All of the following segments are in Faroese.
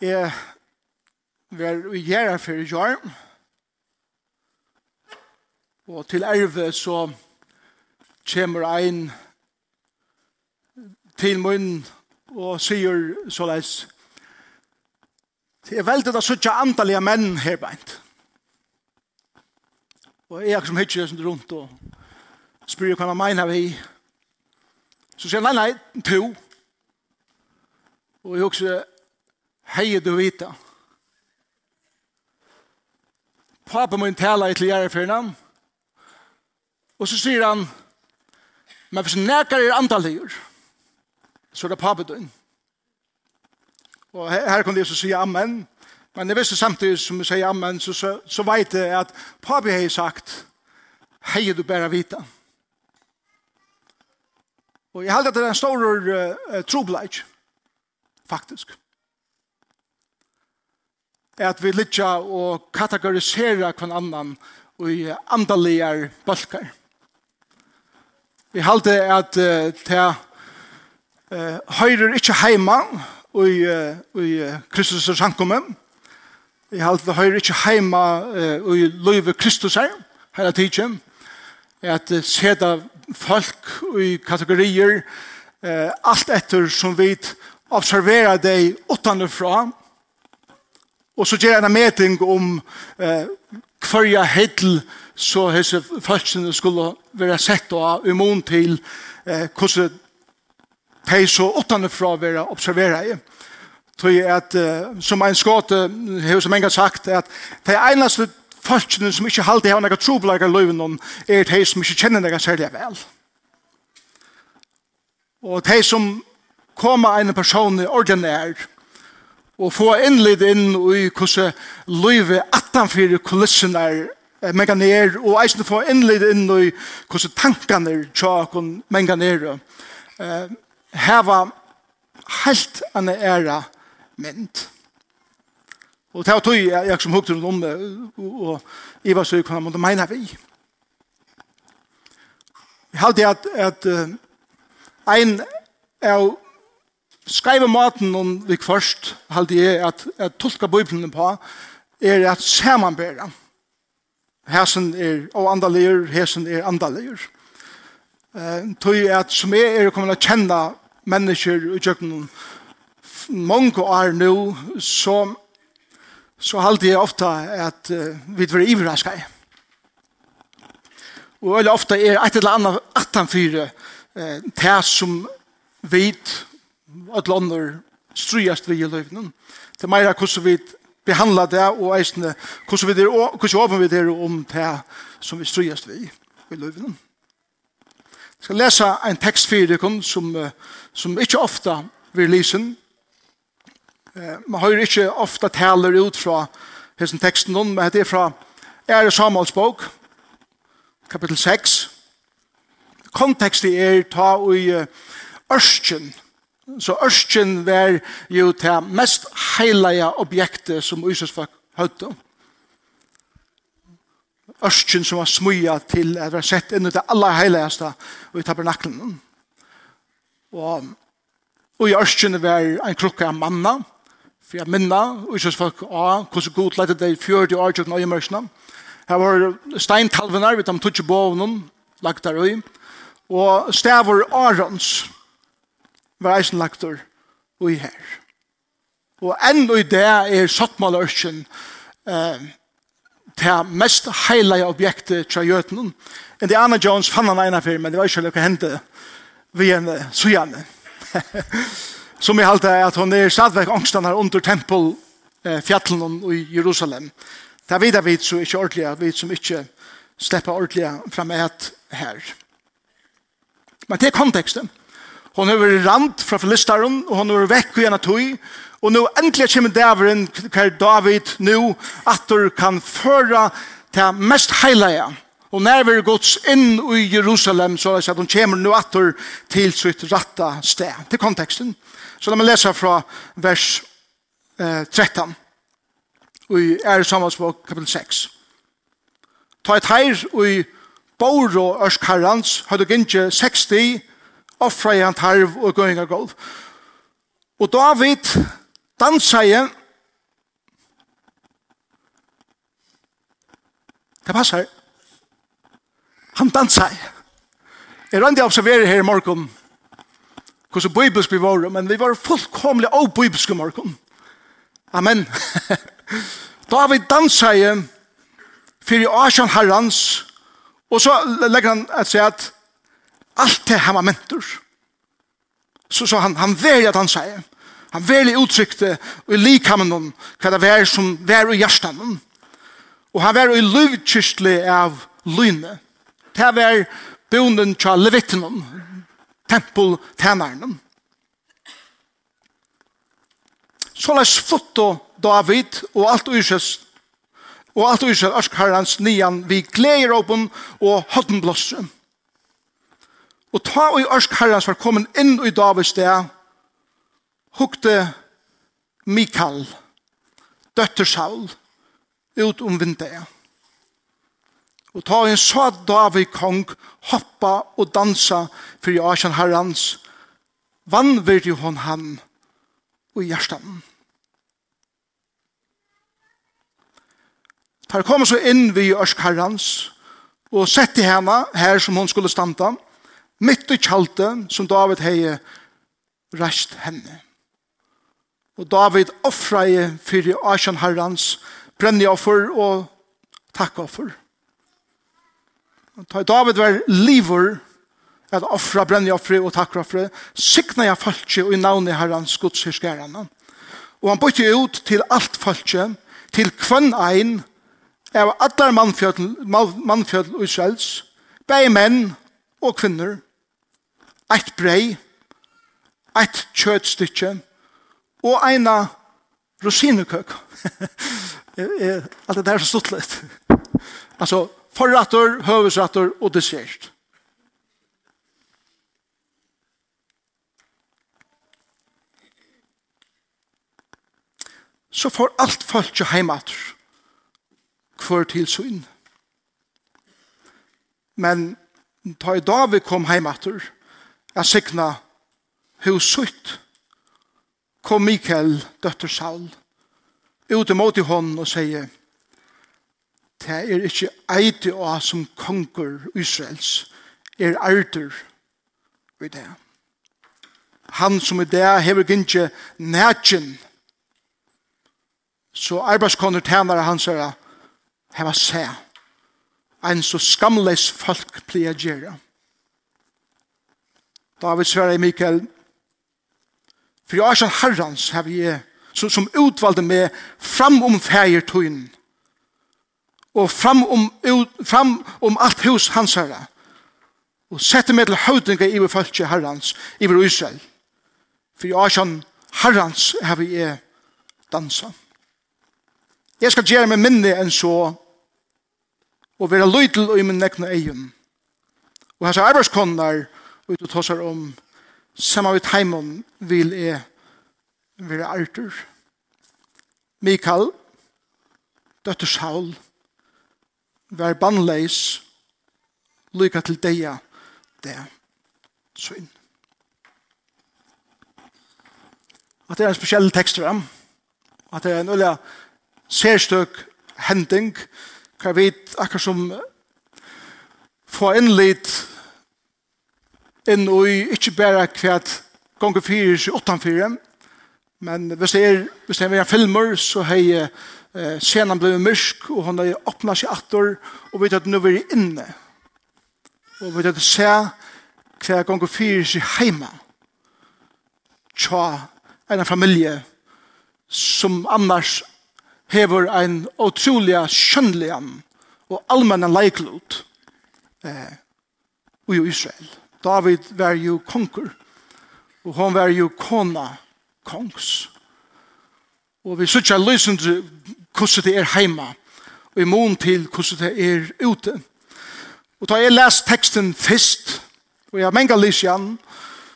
Jeg var i gjerra for i jar. Og til erve så kommer ein til munn og sier såleis Det er veldig da suttja andalige menn her beint. Og jeg som hittir jeg rundt og spyrir hva man mener vi. Så sier han, nei, nei, to. Og jeg husker, Hei du vita. Pappa min tala i til Gjerrefjørnene. Og så sier han, men hvis nekar er antalligur, så er det pappa din. Og her, her kom det så si amen. Men jeg visste samtidig som jeg sier amen, så, så, så vet jeg at pappa har sagt, hei du bæra vita. Og jeg held at det er en stor uh, trobleik. Faktisk at vi lytja og kategorisera kvann annan i andaligar balkar. Vi halte at uh, ta uh, høyrer ikkje heima i, uh, i Kristus og samkommet. Vi halte at høyrer ikkje heima uh, i løyve Kristus her, her tidsen. At uh, seda folk i kategorier uh, alt etter som vi observerer deg utanifra Og så gjør jeg en meting om eh, hver jeg hittel så hese følelsene skulle være sett og immun til eh, hvordan de så utenfra være observeret i. Tøy at, eh, som en skåte har som en gang sagt, at de eneste følelsene som ikke alltid har noen trobelager i løven er de som ikke kjenner noen særlig vel. Og de som kommer en person i ordinær, og få innlitt inn i hvordan løyve 18-4 kulissen er menga ner, og eisen få innlitt inn i hvordan tankene og menga ner. Uh, heva helt anna æra mynd. Og det var tog jeg, jeg som hukte rundt om det, og jeg var så hva måtte mene vi. Jeg halte at, at uh, ein av skreive maten om vi først, halte jeg at, at tolka Bibelen på, er at samanbæra. Hesen er og andalier, hesen er andalier. Uh, tog at som jeg er kommet å kjenne mennesker i kjøkkenen mange år nå, så, så halte jeg ofte at uh, vi var iverraskei. Og veldig ofte er et eller annet 18-4 eh, det som vet at lander strøyast vi i løyven. Det er meira hvordan vi behandla det og eisne hvordan vi er, hvordan åpen vi er om det som vi strøyast vi i løyvnen. Jeg skal lese en tekst for dere som, som ikke ofte vil lysen. Man hører ikke ofta taler ut fra hessen teksten, men det er fra Ære Samuels bok, kapittel 6. Kontekstet er ta i Ørsken, uh, Så ørsken var jo det mest heilige objektet som Israels folk høyde om. Ørsken som var smøya til at være sett inn i det aller heiligeste i tabernaklen. Og, og i ørsken var en krukka av manna, for jeg minna, og Israels folk av hvordan god lette det i 40 år til nøye mørsene. Her var steintalvenar, vi tar med tutsi bovnum, lagt der i, og stavur Arons, var eisen lagtur og i her. Og enn og i det er sattmalørsken eh, til mest heilige objektet til Gjøtenen. Indiana Jones fann han ene fyrir, men det var ikke noe hente vi en sujane. Som jeg halte at hun er stadigvæk angstan her under tempel eh, fjallen i Jerusalem. Det er videre vidt så ikke ordentlig, vidt som ikke slipper ordentlig fram et her. Men det er konteksten. Hon har vært rand fra Filistaren, og hon har vært vekk igjen av tog, og nå endelig kommer dæveren hver David nå, at du kan føre til mest heilige, og når vi gått inn i Jerusalem, så at hun kommer nå at du til sitt rette sted, til konteksten. Så la meg lese fra vers eh, 13, og i er samvansbok kapitel 6. Ta et heir og i Boro Ørskarrans, hadde gynnt 60 offra i han tarv og gøynga golv. Og David dansa i Det passar. Han dansa i. Jeg rønte å observere her i morgen hvordan bibelsk vi var, men vi var fullkomlig av bibelsk i morgen. Amen. David dansa i fyrir Asjan Harrans og så legger han et sett Allt det han var mentor. Så, så han, han väljer att han säger. Han väljer uttryckte och i likhamnen om vad det var som var i hjärstanen. Och han var i lovkyrstlig av lyne. Det var bonden till levitten. tempeltänaren. Så läs flotto David og alt ursøst og alt ursøst Ørskarhans nian vi gleder åpen og hodden blåser. Og ta og i ørsk herrens var kommet inn i Davids sted, hukte Mikael, døtter Saul, ut om vindeet. Og ta og en så David kong hoppa og dansa for i Asian herrens, vann virdi hon han og i hjertan. Tar kom så inn vi i ørsk herrens, og sette henne her som hon skulle standa, og mitt i kjaldet som David hei rest henne. Og David offra i fyrir Asjan Herrans brenni offer og takk offer. Og David var livur at offra brenni offer og takk offer sikna jeg falskje og i navnet Herrans godshyrskæranen. Og han bytte ut til alt falskje til kvann ein av allar mannfjöld, mannfjöld Israels, bei menn og kvinner, eit brei, eit kjøtstykke og eina rosinekøk. Alt det er så stått litt. Altså, forratter, høvesratter og dessert. Så får alt folk til heimater hver til syne. Men da David kom heimater, a signa hos sutt. Kom Mikael, døtter Saul, ut imot i hånden og sier, det er ikke eiti å som konger Israels, er arter i det. Han som i det hever gynnsi nætjen, så arbeidskonner tænare han sier, heva se, en så skamles folk pleier gjerra. David sverre i Mikael, for jeg er sånn herrens har vi som, som utvalgte meg fram om feir og fram om, ut, fram om alt hus hans herre, og sette meg til høytinga i vi følge herrens, i vi Israel, for jeg er sånn herrens har vi dansa. Jeg skal gjøre meg minne enn så, og være lydel i min nekne egen. Og hans arbeidskonner, og du tar om saman vi heimon vil e være artur. Mikael, døtter Saul, vær bannleis, lykka til deia, det er synd. At det er en spesiell tekst for dem, at det er en ulla sérstøk hending, hva vi akkur som få innlitt inn og ikke bare kvært gonger fire, i åttan fire. men hvis det er hvis det er filmer så hei eh, scenen blivit mørk, og hun har åpnet seg atter, og vet at nå er inne og vet at se hver gonger fire, i heima tja en familie som annars hever ein utrolig skjønnelig og allmenn leiklot eh, og i Israel. David var jo konger, og han var jo kona kongs. Og vi sykja løsende hvordan det er heima, og i mån til hvordan det er ute. Og da jeg les teksten først, og jeg menga lys igjen,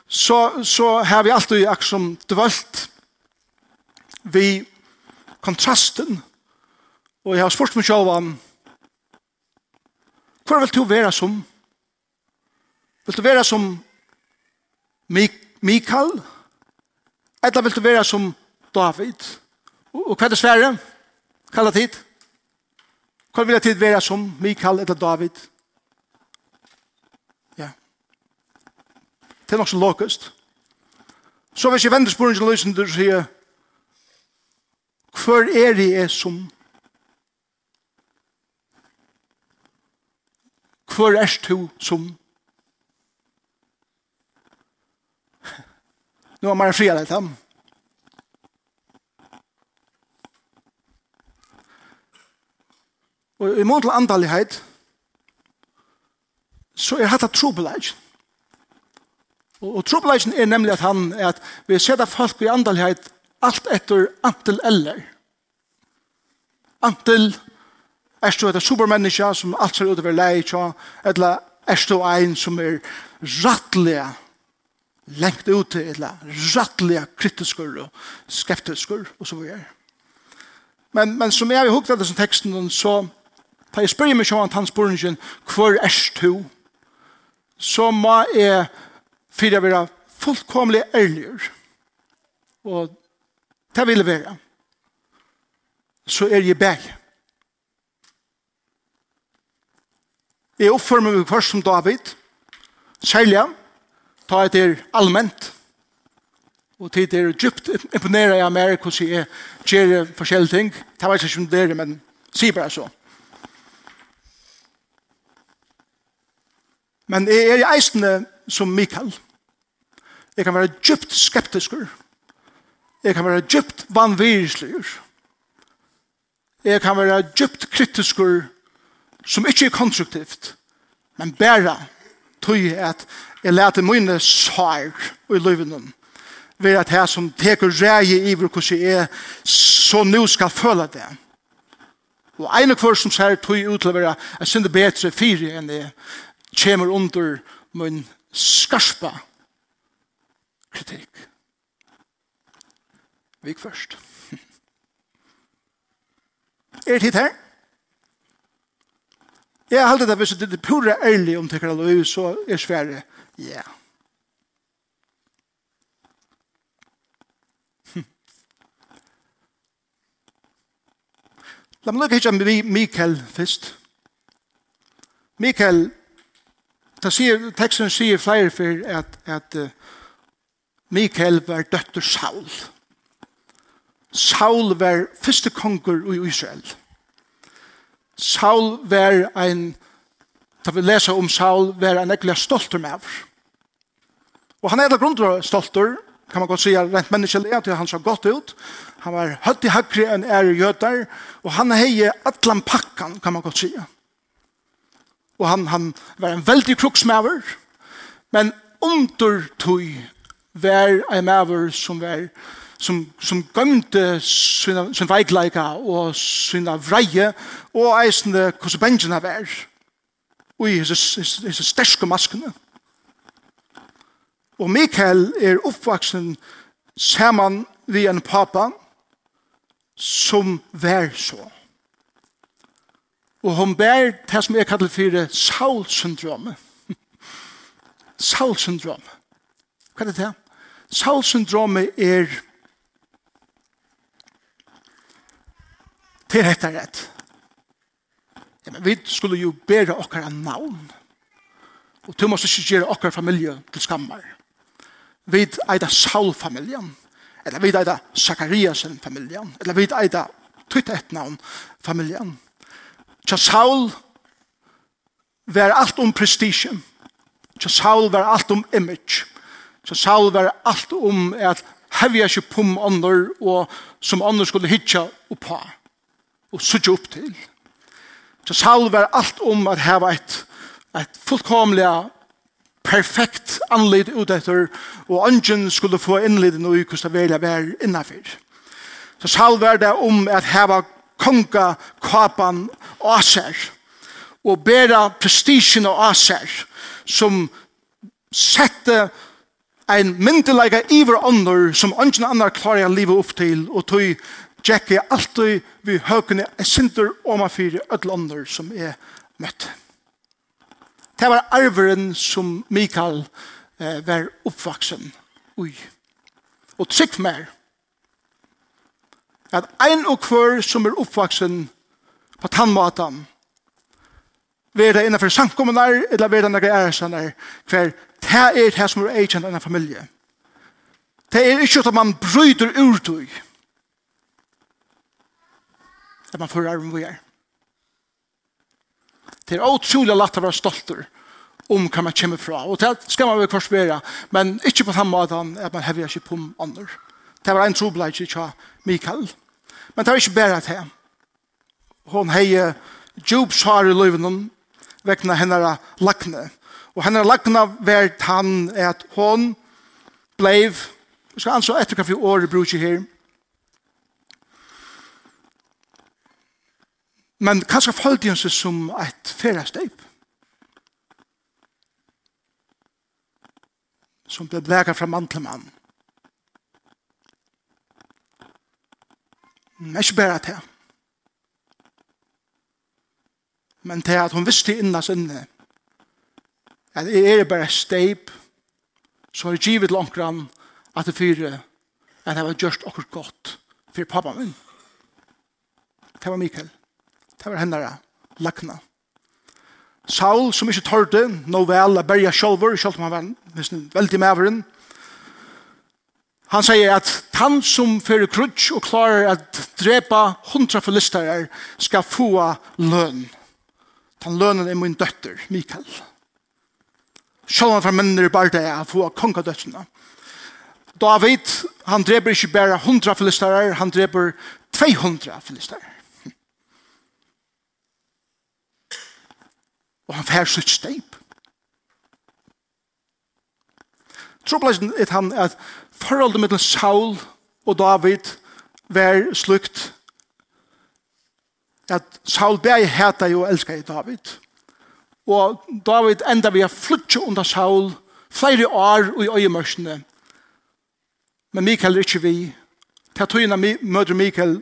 så, så har vi alltid akkurat dvalt vi kontrasten. Og jeg har spurt meg selv om, hva vil du være som Vil du være som Mik Mikael? Eller vil du være som David? Og og hva er det svære? Hva er det tid? Hva vil jeg tid være som Mikael eller David? Ja. Det er nok så lokest. Så hvis jeg vender sporen til løsen, du sier, hva er det jeg som Hvor er du som Nu har man fredat ham. Og i mån til andalighet, så er hatt trobeleik. Og, og trobeleikjen er nemlig at han er at vi setter folk i andalighet alt etter antil eller. Antil er du etter supermenneska som alt ser ut over leik, eller er du ein som er rattelig, lengt ut til eller rattliga kritiskur og skeptiskur og så videre. Men, men som jeg har hukket av disse teksten så da jeg spør meg sånn at han spør ikke hvor er du? Så må jeg fyre være fullkomlig ærlig. Og det vil være. Så er jeg bæg. Jeg oppfører meg først som David særlig han ta et er allment, og tid er djupt imponeret av meg hvordan jeg gjør forskjellige ting. Det var ikke som det men si bare så. Men jeg er i eisene som Mikael. Jeg kan være djupt skeptisker. Jeg kan være djupt vanvirslig Jeg kan være djupt kritisk som ikke er konstruktivt, men bare tog at jeg lærte mine sår i løvene ved at her som teker reie i hvor hvordan jeg er, så nå skal føle det. Og en kvar som sier tog ut til å være jeg synes det bedre fire enn det kommer under min skarpa kritikk. Vi gikk først. Er det tid her? Jeg halte det hvis det er pura ærlig om tekker alle så er svære. Ja. La meg lukke hitja med Mikael først. Mikael, ta sier, teksten sier flere for at, at uh, Mikael var døtter Saul. Saul var første konger i Israel. Saul Saul var ein, da vi leser om Saul, var en ekkelig stolt med av. Og han er da grunntur stolter, kan man godt si, rent menneskelig, at han så godt ut. Han var høtt i hakri enn ære jøtar, og han heie atlan pakkan, kan man godt si. Og han, han var en veldig kruksmæver, men under tog var en mæver som var som, som gømte sina, sin veikleika og sin vreie og eisende hvordan bengene var og i disse sterske maskene. Og Mikael er oppvaksen saman vi en papa som vær så. Og hun bær det som jeg kallar for Saul-syndromet. Saul-syndromet. Hva er det det? Saul-syndromet er til dette rett. Ja, men vi skulle jo bæra okkara navn. Og du måste ikke gjøre okkara familie til skammar. Vi eida Saul-familien, eller vi eida Zachariasen-familien. eller vi eida tutta et navn familien. Tja Saul var alt om prestige. Tja Saul var alt om image. Tja Saul var alt om at hevja ikke pum ånder og som ånder skulle hitja oppa og sutja opp til. Så Saul var alt om at heva et, et fullkomlega perfekt anlid ut etter, og ungen skulle få innliden og hvordan velja vær innanfyr. Så Saul var det om at heva konga kapan aser, og bera prestisjen og aser, som sette ein myndelega iver ånder som ungen annar klarer å livet opp til, og tog Jack er alltid vi høkene er synder og man fyrer ødlander som er møtt. Det var arveren som Mikael eh, var oppvaksen ui. Og trygg mer at ein og hver som er oppvaksen på tannmaten være det innenfor samkommunar eller være det innenfor æresanar hver det er det som er eikjent av en familie. Det er ikke at man bryter ur tog at man får arven vi er. Det er utrolig lett å være stolter om hva man kommer fra. Og det skal man vel korsbere, men ikke på den måten at man hever ikke på andre. Det var en trobleik ikke Mikael. Men det var ikke bare det. Hon heier djup svar i løyvenen vekna henne lakne. Og henne lakne vært han at hon bleiv, vi skal anså etter hva vi året bruker her, Men kanskje følte han seg som et feresteip. Som ble vekket fra mann til mann. Men ikke bare til. Men til at hun visste innan sinne at jeg er bare steip så har jeg givet langt grann at det fyrer at jeg var gjørst akkurat godt for pappa min. Det var Mikael. Det var hennara lakna. Saul, som ikke tørte, nå vel å berge sjolver, selv om han var veldig maveren. Han sier at han som fører krutsk og klarer at drepa hundra forlisterer skal få løn. Han lønnen er min døtter, Mikael. Selv om han fra mennene bare det er få kongadøttene. David, han dreper ikke bare hundra forlisterer, han dreper 200 forlisterer. og han fær sitt steip. Trobladsen er han at forholdet mellom Saul og David var slukt at Saul bæg heta jo elskar i David. Og David enda vi har flyttet under Saul flere år i øyemørsene. Men Mikael er ikke vi. Til tøyene møter Mikael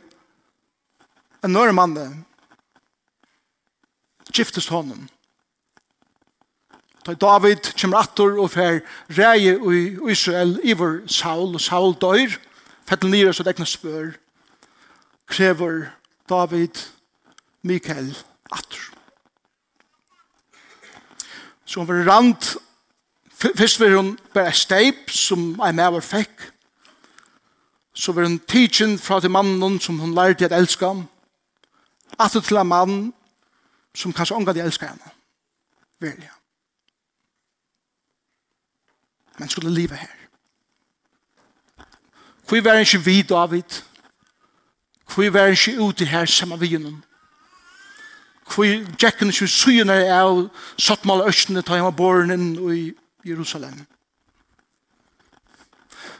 en nøyre mann giftes honom. Da David kommer atter og fer reie i Israel iver Saul, og Saul dør, fettel nire så dekna spør, krever David Mikael atter. Så hun var rand, først var hun bare steip som ei maver fikk, så var hun tidsin fra til mannen som hun lærte at elska ham, attor til en mann som kanskje omgade elska henne, velja men skulle leva här. Hvor var ikke vi, David? Hvor var ikke ute her sammen vi gjennom? Hvor gjekken ikke syne av satt mal østene ta hjemme borgen i Jerusalem?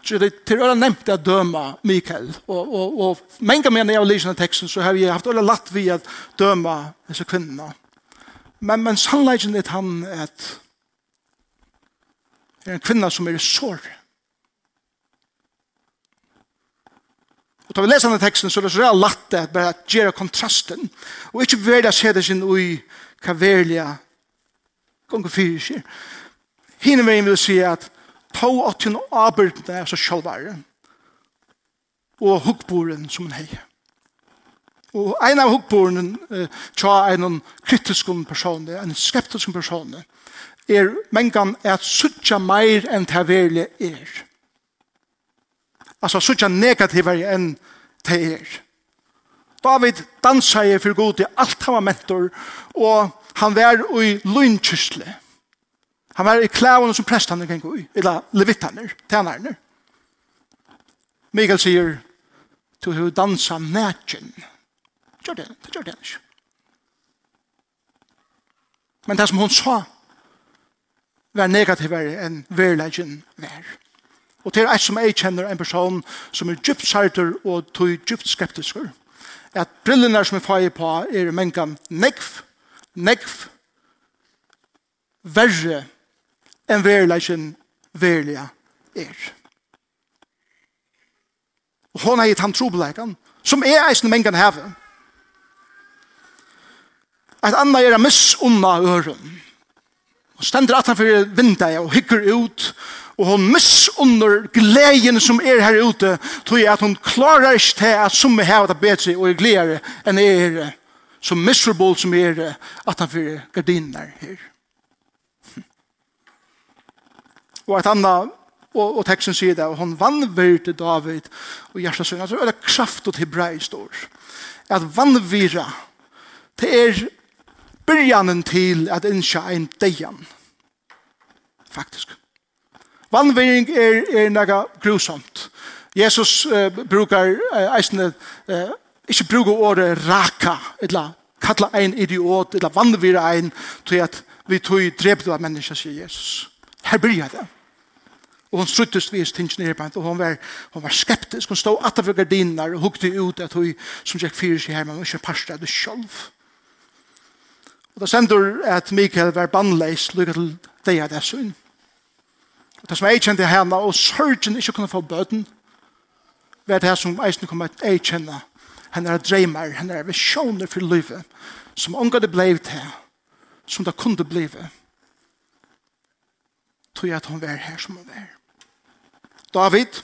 Så det til øyne nevnt jeg døma Mikael, og, og, og mange mener jeg av lysene teksten, så har vi haft øyne latt vi at døma disse kvinnerne. Men, men sannleggen er han at er en kvinna som er sår. Og da vi leser denne teksten, så er det så real latte at bare at gjøre kontrasten, og ikke velja se det sin ui hva velja gong og fyrir sier. Hine veien vil si at ta åttjen og avbyrdene er så sjálvare, og hukkboren som hun hei. Og en av hukkboren uh, tja er noen kritiske personer, en skeptisk person, er mengan at suttja meir enn det verlig er. Altså suttja negativer enn det er. David dansa i fyrir god i alt han var mentor, og han var i lunkysle. Han var i klævene som prestene kan gå i, eller levittaner, tænarne. Mikael sier, du har dansa nætjen. Gjør det, det gjør det ikke. Men det som hun sa, var negativere enn verleggen var. Og til et som jeg kjenner en person som er djupt sartor og tog djupt skeptisker, at brillene som er får på er mengan negv, negv, verre enn verleggen verlige er. Og hon har gitt han trobelegan, som er eisen mengan heve. Et annet er a miss unna øren. Hon stender at han fyrir vinda og hygger ut og hon missunner gleden som er her ute tog at hon klarar ikke til at som er her og bedre og er gledere enn er så miserable som er at han fyrir gardiner her. Og et annet og, og teksten sier det og hon vannvirte David og hjertet sønn altså er det kraft og til brei står at vannvira det er byrjanen til at innskja ein deian. Faktisk. Vanvering er, er nega grusomt. Jesus uh, brukar uh, eisne, uh, ikkje brukar året raka, eller kalla ein idiot, eller vannvira ein, til at vi tog drepte av menneska, sier Jesus. Her byrja det. Og hon struttest vis tingene i bant, og hon var, hon var skeptisk, hon stod atter for gardiner, og hukte ut at hun som gikk fyrir seg her, men hun ikke parstet det sjolv. Og da sender at Mikael var bannleis lykket til deg av det søgn. Og det som jeg kjente henne, og sørgen ikke kunne få bøten, var det som eisen kom at jeg kjenne henne er dreimer, henne er visjoner for livet, som unga det blei til, som det kunne blei tror jeg at hun var her som hun var. David,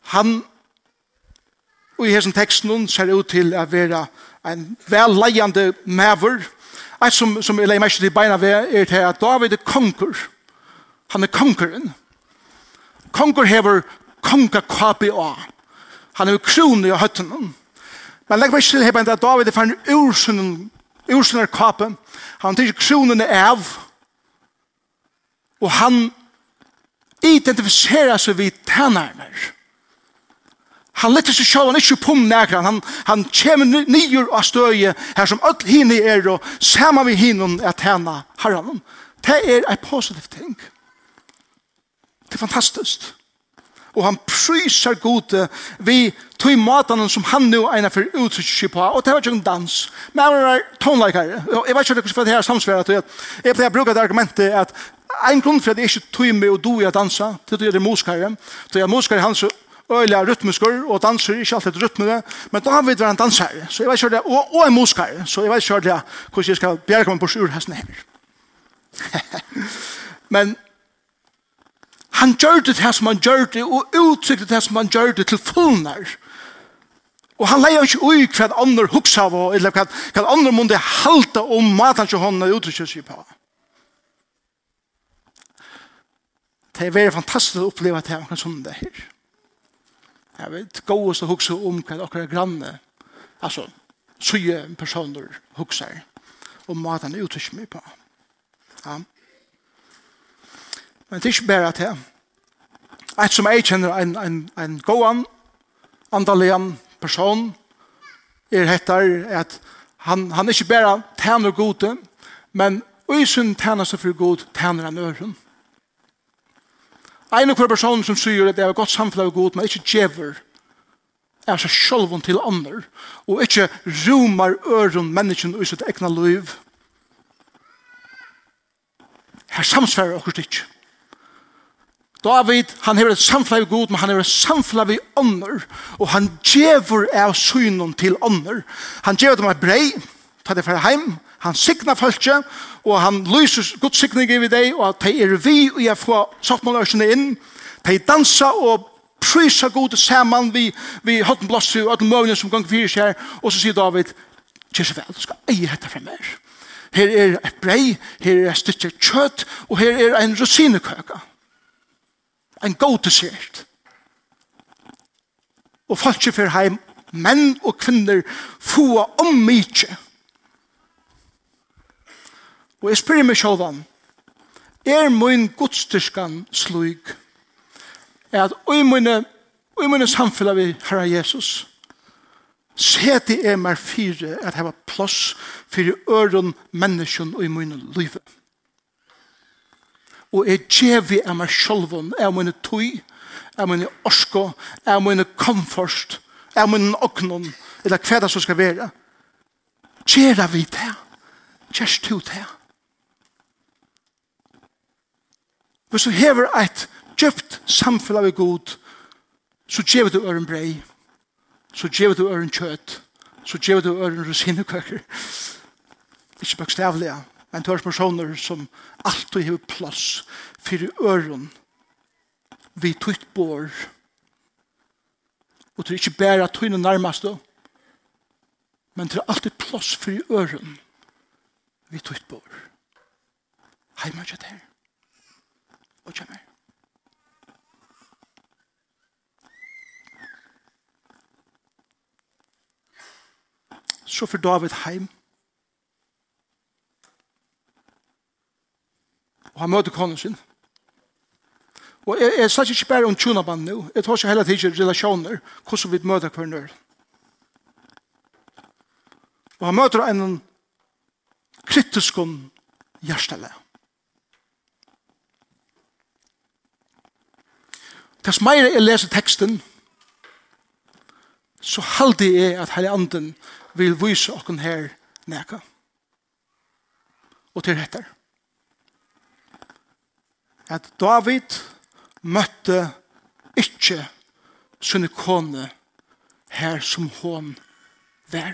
han, og i hessen teksten, ser ut til å være en velleiende maver. Et som, som jeg leier mest til beina ved er til at David er konger. Han er kongeren. Konger hever konga KBA. Han er kron i høttene. Men legg mest til hever at David er for en ursunnen ursunnen kape. Han tar kronen av. Og han identifiserer seg vid tænerne. Han letter seg sjálf, han ikke pum nekran, han, han kommer nyer av støye her som alt hini er, og sammen med hinum er tjena herren. Det er en positiv ting. Det er fantastisk. Og han prysar gode vi tog matanen som han nå egnet for uttrykk på, og det var ikke en dans. Men han er tonleikare, jeg vet ikke hva det her samsverat, og jeg bruke det argumentet at en grunn for at jeg ikke tog med å do i å danse, det er det muskare, så jeg muskare han så øyla rytmisker, og danser, ikke alltid rytmere, men David var en danser, så jeg vet ikke det, og, og en muskare, så jeg vet ikke det, hvordan jeg skal bjerke meg på ur hesten her. men han gjør det her som han gjør det, og uttrykte det som han gjør det til fullnær. Og han leier ikke ui hva andre huksa av, eller hva, hva andre måtte halta om matan til hånden og uttrykte seg på. Det er veldig fantastisk å oppleve at det er sånn det her. Jeg vet, gå oss og hukse om hva dere er granne, altså, syge personer hukser, og maten er utrykker mye på. Ja. Men det er ikke bare til. Et som jeg kjenner en, en, en gåan, andalian person, er hettar at han, han er ikke bare tjener gode, men og tjener seg for god tjener han øren. Ja En av hver person som sier at det er godt samfunn av god, men ikke djever, er seg selv til andre, og ikke rumar øren mennesken i sitt egna liv. Her samsvarer okkur ikke. David, han har et samfunn av god, men han har et samfunn av andre, og han djever av synen til andre. Han djever dem av brei, ta det fra heim, Han signar falskje, og han lyser Guds signing i deg, og de er vi, og jeg får sattmåløsene inn. De dansa og prysa god saman vi, vi hatt en blåst og alle møvene som gang fyrir seg og så sier David kjær vel, du skal eie dette fra her her er et brei, her er et stykke kjøtt og her er en rosinekøka en god dessert og folk fyrir heim menn og kvinner få om mykje Og jeg spyrir meg sjåvan, er min godstyrskan slug, er at oi mine, oi mine samfella vi Herre Jesus, seti er mer fire at heva plåss fyrir øron menneskjon og i mine livet. Og jeg djevi er meg sjolvon, er mine tøy, er mine orsko, er mine komforst, er mine oknon, eller hva det som skal være. Gjera vi det? Gjerst du det? Hvis du hever et djupt samfunn av god, så gjør du øren brei, så gjør du øren kjøtt, så gjør du øren rosinekøkker. Ikke bøkstavlig, men du har personer som alltid hever plass for øren vi tøyt bor. Og du er ikke bare tøyne nærmest du, men det er alltid plass for øren vi tøyt bor. Heima kjøtt her og kommer. Så for David heim. Og han møter konen sin. Og jeg, jeg snakker ikke bare om tjunabann nå. Jeg tar ikke hele tiden relasjoner, hvordan vi møter hver nør. Og han møter en kritisk hjertelig. Tess meira jeg leser teksten, så halde jeg at Herre Anden vil vise okken her neka. Og til etter. At David møtte ikke sunne kone her som hon vær.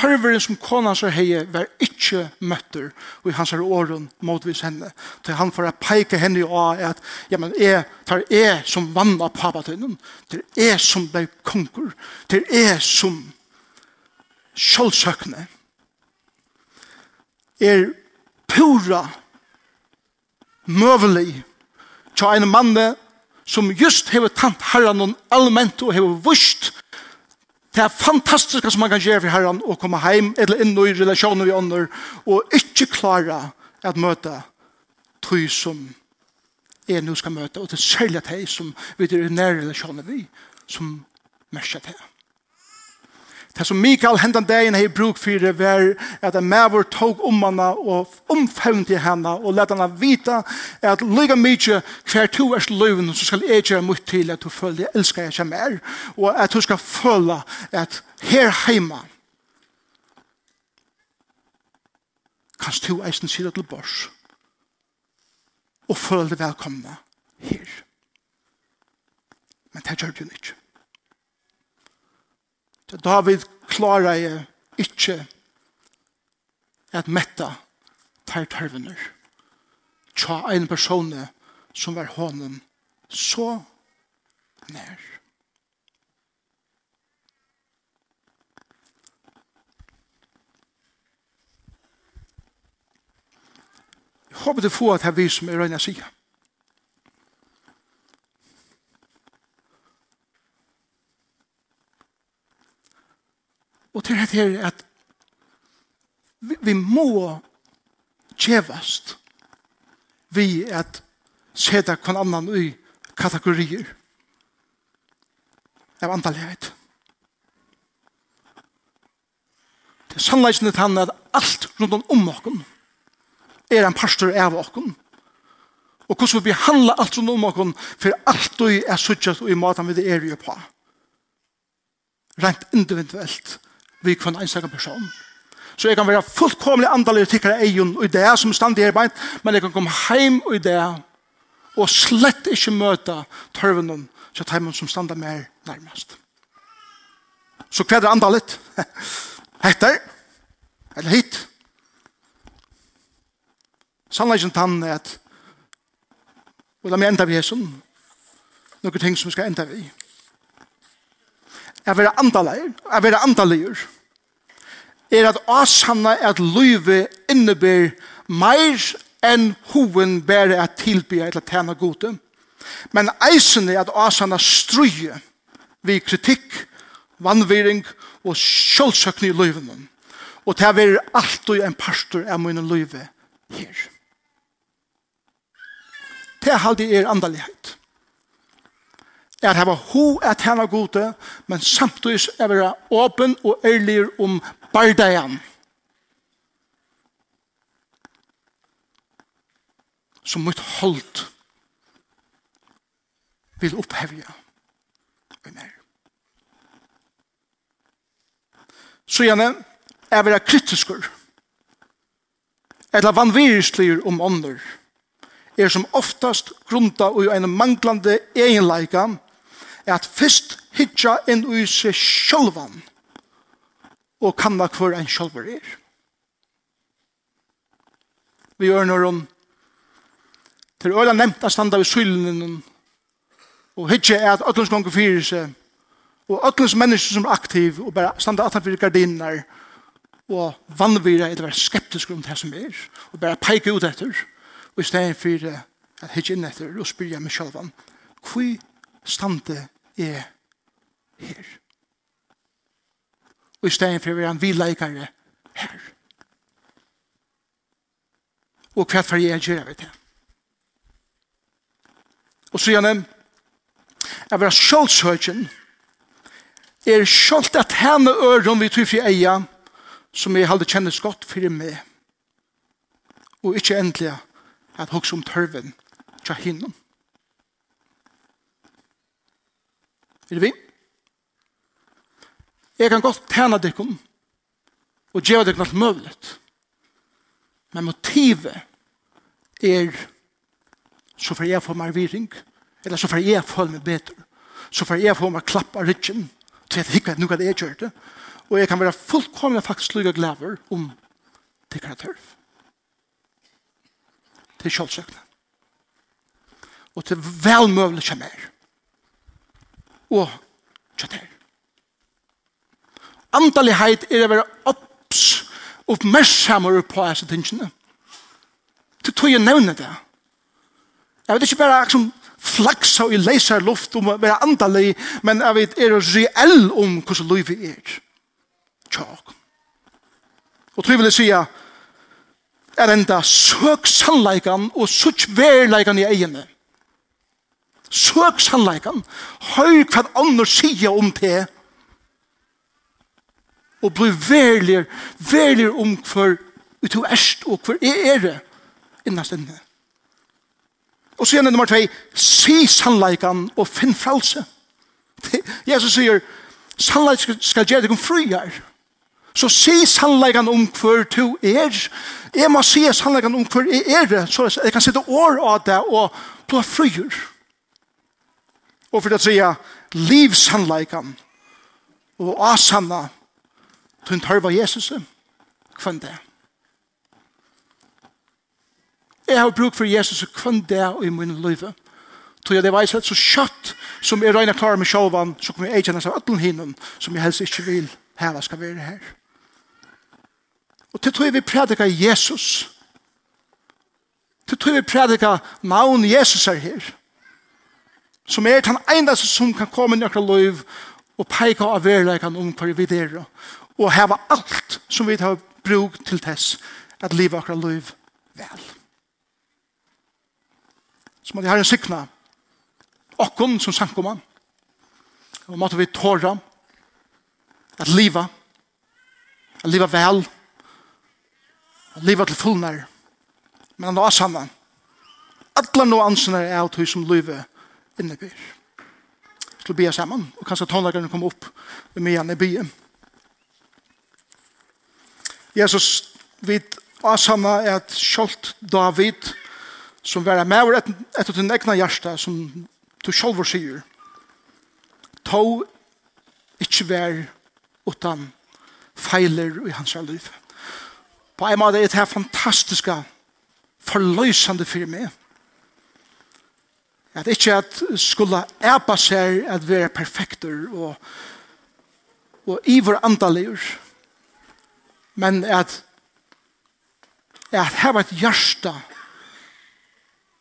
tørveren som konan så heie var ikkje møtter og i hans her åren motvis henne til han for å peike henne og at ja, men jeg tar jeg som vann av papatøynen til jeg som ble konkur til jeg som kjølsøkne er pura møvelig til en mann som just hever tant herran og allment og hever vust det er fantastisk som man kan gjøre for herren å komme hjem eller inn i relasjoner vi ånder og ikke klare at møte tog som er nå skal møte og det er særlig at jeg som vi er i nære relasjoner vi som merker til. Det som Mikael hendan dagen hei bruk fyrir var at en mævur tog om hana og omfevn til hana og let hana vita at lyga mykje hver to er løyven så skal jeg gjøre mot til at du føler jeg elskar jeg kjem er og at du skal føle at her heima kan du eisen sida til bors og føle deg velkomna her men det gjør du ikke David klarar jeg ikke at metta tar tarvener. Tja en person som var honom så nær. Jeg håper du får at jeg viser meg røyne sier. Og til dette er at vi, vi må kjevast vi at seta kvann annan i kategorier av antallighet. Det er sannleikene til han at alt rundt om okken er en pastor av okken. Og hvordan vi behandler alt rundt om okken for alt du er suttet og i maten vi det er jo på. Rent individuelt vi kvann einstaka person. Så jeg kan være fullkomlig andelig tikkere egen og det som stand i beint, men jeg kan komme heim og det og slett ikke møte tørvenen så tar man som standa mer nærmest. Så hva er det andre Hetter? Eller hit. Sannleggen tann er at og la meg enda vi er sånn noen ting som skal enda vi. Jeg vil antalleir, jeg vil antalleir, er at asanna at løyve innebær meir enn hoven bære at tilbyr eller tjene gode. Men eisen er at asanna strøye vi kritikk, vannviring og sjølvsøkning i løyven. Og det er alt og en pastor er mine løyve her. Det er alltid er andalighet at hava ho at hana gode, men samtidig er vera åpen og ærlig om bardagen. Som mitt holdt vil opphevja i meg. Så gjerne er vera kritiskur, eller vanvirislir om ånder, er som oftast grunda i en manglande egenleikam, at fyrst hitja inn i seg sjølvan og kanna hver en sjølver er. Vi gjør når hun til øyla nevnt at standa ved sylen og hitja er at öllens gonger fyrir seg og öllens mennesker som er aktiv og bare standa atan fyrir gardiner og vannvira er det være skeptisk om det som er og bare peika ut etter og i stedet fyrir at hitja inn etter og spyrja meg sjølvan Hvor stande er her. Og i stedet for å være en villeikere her. Og hva for jeg gjør vi det. Og så gjerne, jeg var sjølvsøkjen, er sjølt at henne øren vi tror for eia, som jeg hadde kjennet godt for meg. Og ikke endelig at hokse om tørven til hinnom. Er det vi? Jeg kan godt tjene dere og gjøre dere noe mulig. Men motivet er så får jeg få meg viring, eller så får jeg føle meg bedre. Så får jeg få meg klapp av ryggen, til jeg ikke vet noe av det jeg gjør det. Og jeg kan være fullkomlig faktisk lykke og glæver om det kan jeg tørf. Til kjølsøkene. Og til velmøvelig kommer og kjøtter. Antallighet er å være opps, oppmerksammer på disse tingene. Til tog jeg nevne det. Jeg vet ikke bare som flaksa i leiser luft om å være andalig, men jeg vet er reell om hvordan livet er. Tjåk. Og tror jeg vil si er enda søk sannleikan og søk verleikan i egene. Søk sannleikan. Høy hva andre sier om det. Og bli verlig, verlig om hver du erst og hver er er det innan inne. Og så gjerne nummer 2, si sannleikan og finn frelse. Jesus sier, sannleik skal gjøre deg om friar. Så si sannleikan om hver du er. Jeg må si sannleikan om hver er det, så jeg kan sitte år av det og bli friar. Og for det tredje, livshandleikan og asanna tunn tørva Jesus kvann det. Jeg har bruk for Jesus kvann det i min liv. Tog jeg det veis at så kjøtt som jeg regner klar med sjåvan, så kommer jeg kjennes av ødlen hinnen som jeg helst ikke vil heva skal være her. Og til tog jeg vi prædika Jesus. Til tog jeg vi prædika navn Jesus er her som er den eneste som kan komme inn i akkurat liv og peke av verleikene om hva vi er og heva alt som vi har brug til tess at livet akkurat liv vel. Så måtte jeg ha en sikna okkon som sankoman og måtte vi tåra at liva at liva vel at liva til fullnær men han var saman Alla nå ansene er av tog som livet innebär. Jag skulle be samman og kanskje tonläggaren kommer opp med henne i byen. Jesus vid Asana er at sjalt David som var med over etter din egna hjärsta som du sjálfur sier to ikkje vær utan feiler i hans liv. På en måte er det her fantastiska forløsande for meg At ikke at skulle æpa seg at være perfekter og, og iver andaligur, men at at hava et hjärsta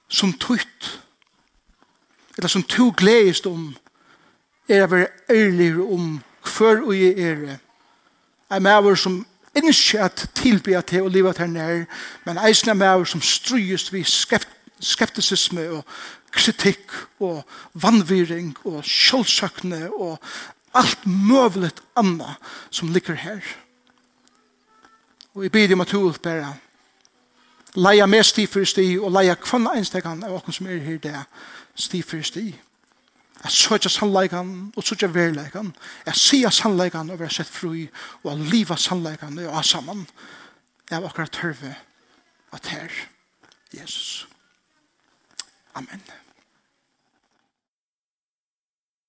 som tutt eller som to gledest om er å være ærlig om hver og jeg er en maver som ikke at tilbya til og livet her nær men eisen en maver som strøyest vi skeptisisme og kritikk og vannviring og kjølsøkne og alt møvlet anna som ligger her. Og jeg bidder om at du bare leia med sti for sti og leia kvann einstekan av åkken som er her det sti for sti. Jeg søkja sannleikan og søkja verleikan. Jeg sier sannleikan og være sett fri og jeg liva sannleikan og ha saman. Jeg har akkurat tørve at her Jesus. Amen.